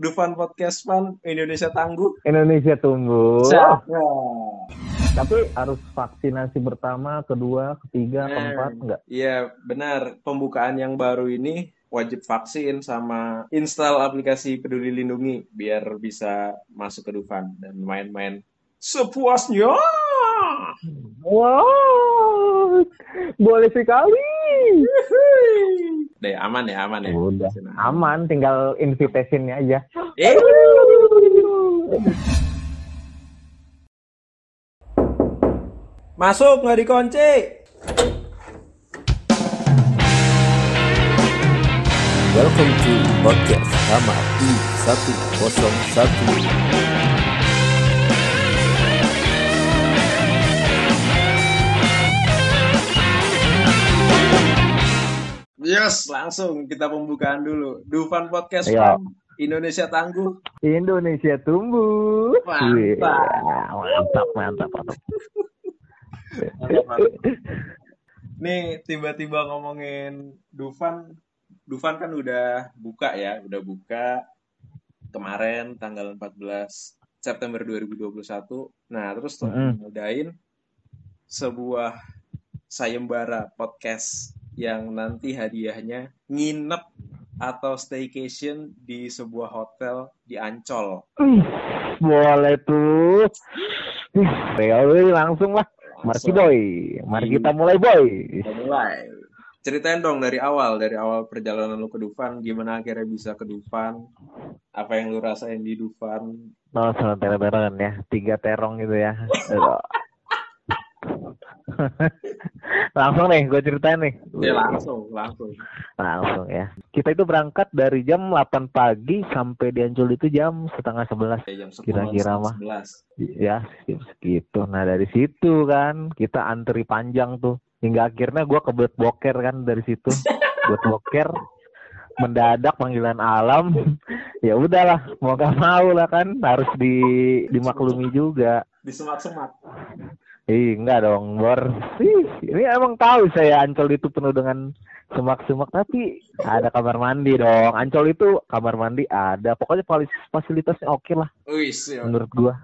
Dufan Podcast Fun Indonesia Tangguh. Indonesia tunggu. Cakep. Tapi harus vaksinasi pertama, kedua, ketiga, Eh, keempat enggak? Iya, benar. Pembukaan yang baru ini wajib vaksin sama install aplikasi Peduli Lindungi biar bisa masuk ke Dufan dan main-main sepuasnya. Wow, boleh sekali. Deh, aman ya, aman ya. Udah, aman. Tinggal invitationnya aja. Eh, masuk nggak dikunci. Welcome to podcast kamar I101. Yes, langsung kita pembukaan dulu. Dufan Podcast Ayo. Fun Indonesia Tangguh. Indonesia tumbuh. Mantap. Wih, mantap, mantap, mantap. Mantap, mantap. Nih tiba-tiba ngomongin Dufan, Dufan kan udah buka ya, udah buka kemarin tanggal 14 September 2021. Nah, terus tuh Mm-mm. ngudain sebuah sayembara podcast yang nanti hadiahnya nginep atau staycation di sebuah hotel di Ancol. Boleh tuh. Real langsung lah. Mari boy, mari kita mulai boy. Kita mulai. Ceritain dong dari awal, dari awal perjalanan lu ke Dufan, gimana akhirnya bisa ke Dufan? Apa yang lu rasain di Dufan? Oh, sama terong ya, tiga terong gitu ya. Langsung nih, gue ceritain nih. Ya langsung, langsung. Langsung ya. Kita itu berangkat dari jam 8 pagi sampai di Ancol itu jam setengah 11 Ya, jam 10, Kira-kira mah. 11. ya segitu. Nah dari situ kan kita antri panjang tuh hingga akhirnya gua kebelet boker kan dari situ. Buat boker mendadak panggilan alam ya udahlah mau gak mau lah kan harus di dimaklumi juga Di semat-semat. Ih, enggak dong, Bor. Ih, ini emang tahu saya Ancol itu penuh dengan semak-semak, tapi ada kamar mandi dong. Ancol itu kamar mandi ada. Pokoknya fasilitasnya oke lah Wih, siap. menurut gua.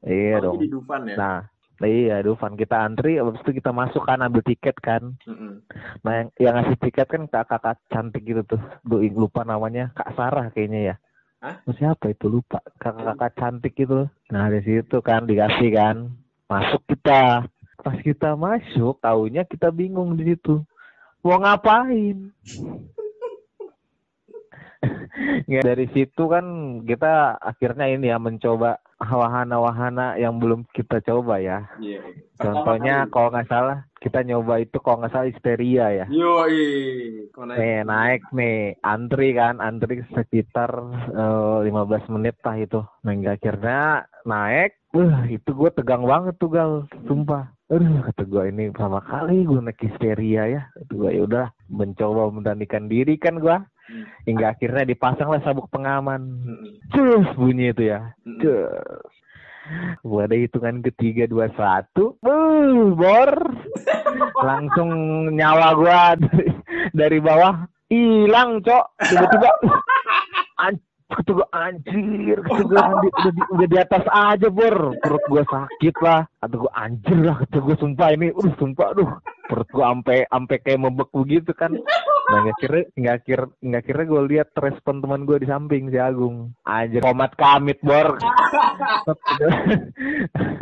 Iya Apalagi dong. di Dufan ya. Nah, iya Dufan kita antri, habis itu kita masuk kan ambil tiket kan. Mm-mm. Nah yang, yang ngasih tiket kan kakak-kakak cantik gitu tuh. Gue lupa namanya, Kak Sarah kayaknya ya. Hah? Siapa itu lupa? Kakak-kakak cantik gitu. Nah di situ kan dikasih kan, masuk kita. Pas kita masuk, taunya kita bingung di situ. Mau ngapain? ya dari situ kan kita akhirnya ini ya mencoba wahana-wahana yang belum kita coba ya. Iya. Contohnya kalau nggak salah kita nyoba itu kalau nggak salah histeria ya. naik. Nih naik nih antri kan antri sekitar eh, 15 menit lah itu. Nah hingga akhirnya naik, wah itu gue tegang banget tuh gal, sumpah. Aduh kata gue ini pertama kali gue naik histeria ya. Itu gue yaudah mencoba memberanikan diri kan gue. Hmm. Hingga akhirnya dipasanglah sabuk pengaman. Mm-mm. Cus bunyi itu ya. Mm-mm. Cus. Pada hitungan ketiga dua satu, uh, bor, langsung nyawa gua dari, dari bawah hilang, cok. Tiba-tiba, kata anjir, kata gua udah, di- udah, di, udah di atas aja, bor. Perut gua sakit lah, kata gua anjir lah, kata gua sumpah ini, uh, sumpah, aduh, perut gua ampe ampe kayak membeku gitu kan. Nah, nggak kira, nggak kira, nggak kira gue lihat respon teman gue di samping si Agung. Anjir, komat kamit bor.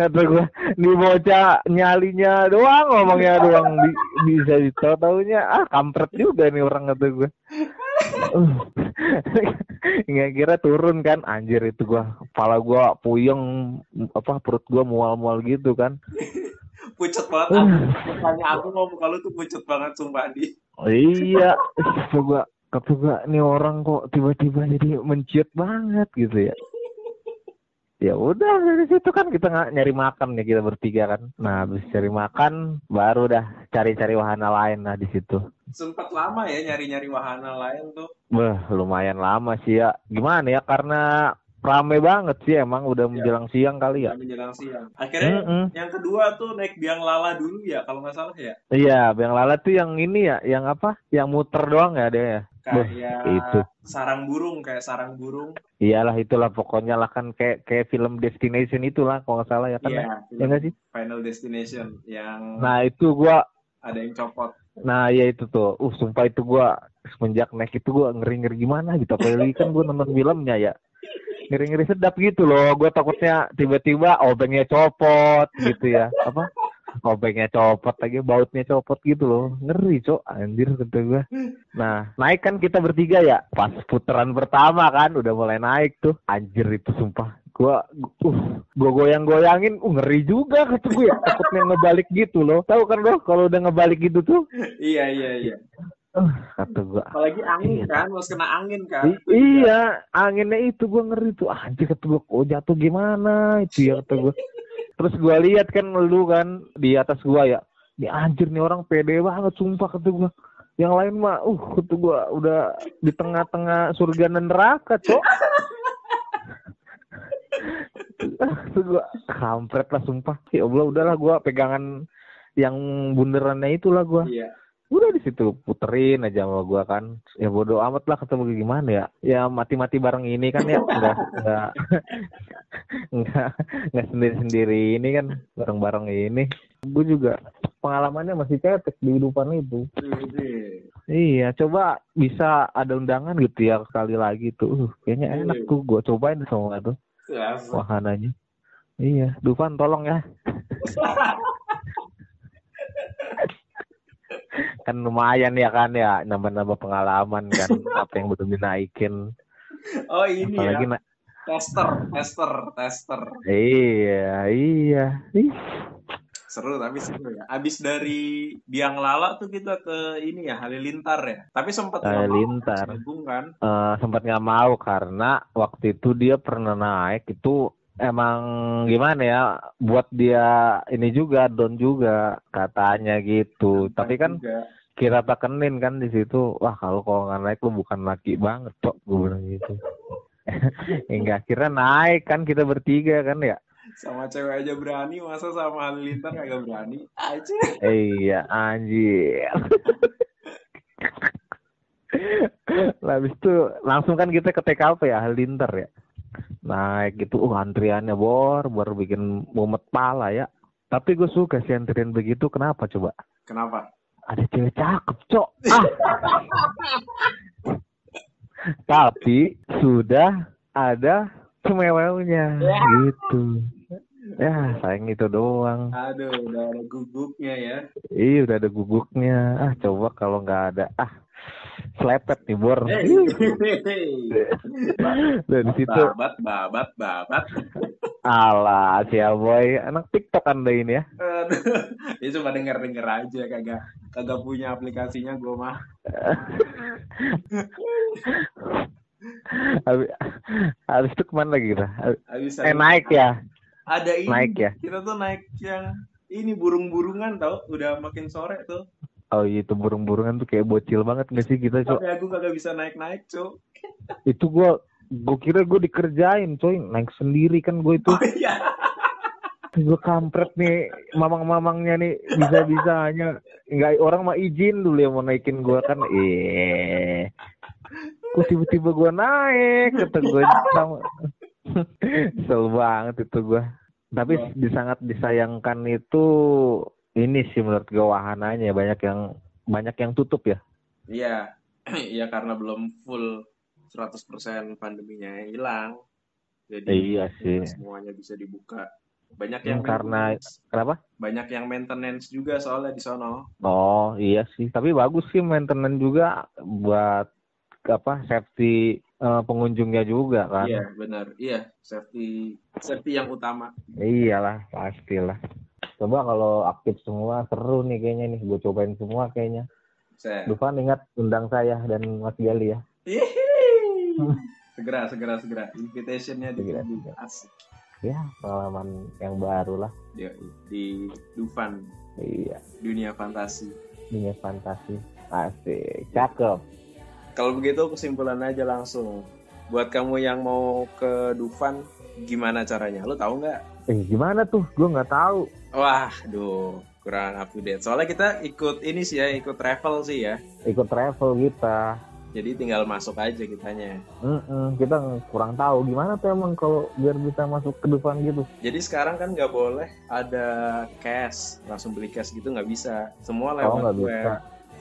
Kata gue, nih bocah nyalinya doang, ngomongnya doang di, bisa ditahu taunya ah kampret juga nih orang kata gue. Nggak kira turun kan, anjir itu gua, kepala gua puyeng, apa perut gua mual-mual gitu kan. Pucet banget. Aku. Mukanya aku mau muka lu tuh pucet banget sumpah di. Iya, kata gua, kata gua nih orang kok tiba-tiba jadi menciut banget gitu ya. Ya udah dari situ kan kita nggak nyari makan ya kita bertiga kan. Nah habis cari makan baru dah cari-cari wahana lain lah di situ. Sempat lama ya nyari-nyari wahana lain tuh. Wah lumayan lama sih ya. Gimana ya karena rame banget sih emang udah menjelang siang kali ya. Udah menjelang siang. Akhirnya Mm-mm. yang kedua tuh naik biang lala dulu ya kalau nggak salah ya. Iya, Bang Lala tuh yang ini ya, yang apa? Yang muter doang ya dia ya. Kayak itu. sarang burung, kayak sarang burung. Iyalah itulah pokoknya lah kan kayak kayak film Destination itulah kalau nggak salah ya kan. ya? Iya, Ya nggak sih? Final Destination yang Nah itu gua, ada yang copot. nah ya itu tuh, uh sumpah itu gua semenjak naik itu gua ngeri ngeri gimana gitu. Apalagi kan gua nonton filmnya ya, ngeri ngeri sedap gitu loh. Gua takutnya tiba-tiba obengnya copot gitu ya, apa? Obengnya copot lagi, bautnya copot gitu loh. Ngeri cok, anjir kata gua. Nah, naik kan kita bertiga ya. Pas putaran pertama kan udah mulai naik tuh. Anjir itu sumpah. Gua uh, gua goyang-goyangin, uh, ngeri juga kata gue ya. Takutnya ngebalik gitu loh. Tahu kan loh kalau udah ngebalik gitu tuh. iya, iya, iya. Uh, kata gua. Apalagi angin kan, harus kena angin kan. I- iya, anginnya itu gua ngeri tuh. Anjir kata gua, kok jatuh gimana itu ya kata gua. Terus gua lihat kan lu kan di atas gua ya. Ini anjir nih orang pede banget sumpah kata gua. Yang lain mah uh kata gua udah di tengah-tengah surga dan neraka, Cok. Ah, kata gua kampret lah sumpah. Ya Allah udahlah gua pegangan yang bunderannya itulah gua Iya. Udah di situ puterin aja sama gua kan. Ya bodo amat lah ketemu gimana ya. Ya mati-mati bareng ini kan ya. Enggak enggak enggak enggak sendiri-sendiri ini kan. Bareng-bareng ini. Gue juga pengalamannya masih cetek di kehidupan itu. Iya coba bisa ada undangan gitu ya sekali lagi tuh. Uh, kayaknya enak tuh gue cobain semua tuh. Wahananya. Iya Dufan tolong ya kan lumayan ya kan ya nambah-nambah pengalaman kan apa yang belum dinaikin Oh ini apalagi ya, na- tester, tester, tester. iya iya Ih, Seru tapi seru ya. Abis dari Biang Lala tuh kita ke ini ya Halilintar ya. Tapi sempat mau Halilintar. Agung kan. eh, sempat nggak mau karena waktu itu dia pernah naik itu emang gimana ya buat dia ini juga down juga katanya gitu tapi kan Juga. kira tekenin kan di situ wah kalau kalau nggak naik lu bukan laki banget cok gue bilang gitu hingga akhirnya naik kan kita bertiga kan ya sama cewek aja berani, masa sama Halilintar kagak berani? Aja. iya anjir Lah habis itu langsung kan kita ke TKP ya Halilintar ya naik gitu uh antriannya bor baru bikin mumet pala ya. Tapi gue suka sih antrian begitu kenapa coba? Kenapa? ada cewek cakep cok. Ah. Tapi sudah ada cemewelnya gitu. Ya sayang itu doang. Aduh, udah ada gugupnya ya. iya udah ada guguknya. Ah coba kalau nggak ada. Ah selepet nih bor. Dari situ. Babat, babat, babat. ala cia boy anak tiktok anda ini ya. Ya cuma denger-denger aja kagak kagak punya aplikasinya gue mah. habis, habis itu ke mana lagi kita? Habis eh naik ya. Ada ini. naik ya. Kita tuh naik yang ini burung-burungan tau. Udah makin sore tuh oh iya itu burung-burungan tuh kayak bocil banget nggak sih kita cok? Tapi aku kagak bisa naik-naik cok. Itu gua gua kira gue dikerjain coy. Naik sendiri kan gue itu. Oh iya. Gue kampret nih mamang-mamangnya nih bisa-bisanya. Nggak orang mah izin dulu yang mau naikin gue kan. Eh. Kok tiba-tiba gue naik kata gue sama. Kesel banget itu gue tapi di sangat disayangkan itu ini sih menurut gue wahananya banyak yang banyak yang tutup ya. Iya iya karena belum full 100% pandeminya hilang. Jadi iya sih. semuanya bisa dibuka. Banyak yang karena- kenapa? Banyak yang maintenance juga soalnya di sono. Oh iya sih, tapi bagus sih maintenance juga buat apa safety eh, pengunjungnya juga kan. iya benar. Iya safety safety yang utama. Iyalah pastilah. Coba kalau aktif semua seru nih kayaknya nih, gue cobain semua kayaknya. Dufan ingat undang saya dan Mas Gali ya. Segera segera segera invitationnya Segera, ditunggu segera. asik Ya pengalaman yang baru lah. Di, di Dufan Iya, dunia fantasi dunia fantasi. Asik, cakep. kalau begitu kesimpulan aja langsung buat kamu yang mau ke Dufan, gimana caranya? Lu tahu nggak? Eh gimana tuh? Gue nggak tahu. Wah, duh, kurang up to date. Soalnya kita ikut ini sih ya, ikut travel sih ya. Ikut travel kita. Jadi tinggal masuk aja kitanya. Mm-mm, kita kurang tahu gimana tuh emang kalau biar bisa masuk ke Dufan gitu. Jadi sekarang kan nggak boleh ada cash, langsung beli cash gitu nggak bisa. Semua Oh lewat nggak web. bisa.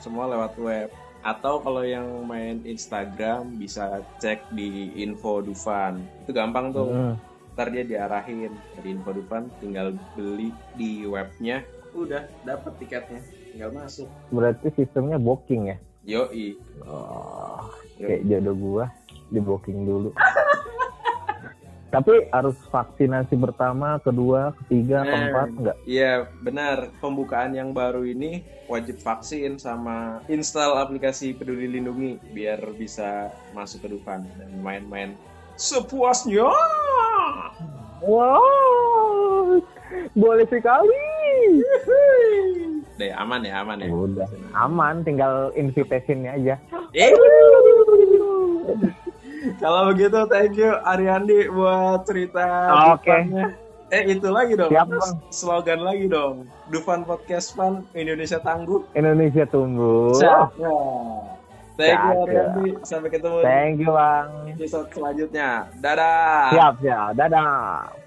Semua lewat web. Atau kalau yang main Instagram bisa cek di info Dufan. Itu gampang tuh. Mm. Ntar dia diarahin dari info Dufan, tinggal beli di webnya, udah dapet tiketnya, tinggal masuk. Berarti sistemnya booking ya? Yoi. Oh, Yoi. kayak jodoh gua di booking dulu. Tapi harus vaksinasi pertama, kedua, ketiga, Nah. keempat enggak? Iya benar pembukaan yang baru ini wajib vaksin sama install aplikasi Peduli Lindungi biar bisa masuk ke Dufan dan main-main sepuasnya. Wow, boleh sekali. Deh aman ya aman ya. Udah aman, tinggal invitationnya aja. Eh, kalau begitu thank you Ariandi buat cerita. Oke. Dufannya. Eh itu lagi dong. Siap, Bang. Slogan lagi dong. Dufan Podcast Fun Indonesia Tangguh. Indonesia tumbuh. Siap. Thank you. Ariandi. Sampai ketemu Thank you bang. episode selanjutnya. Dadah. Siap siap. Dadah.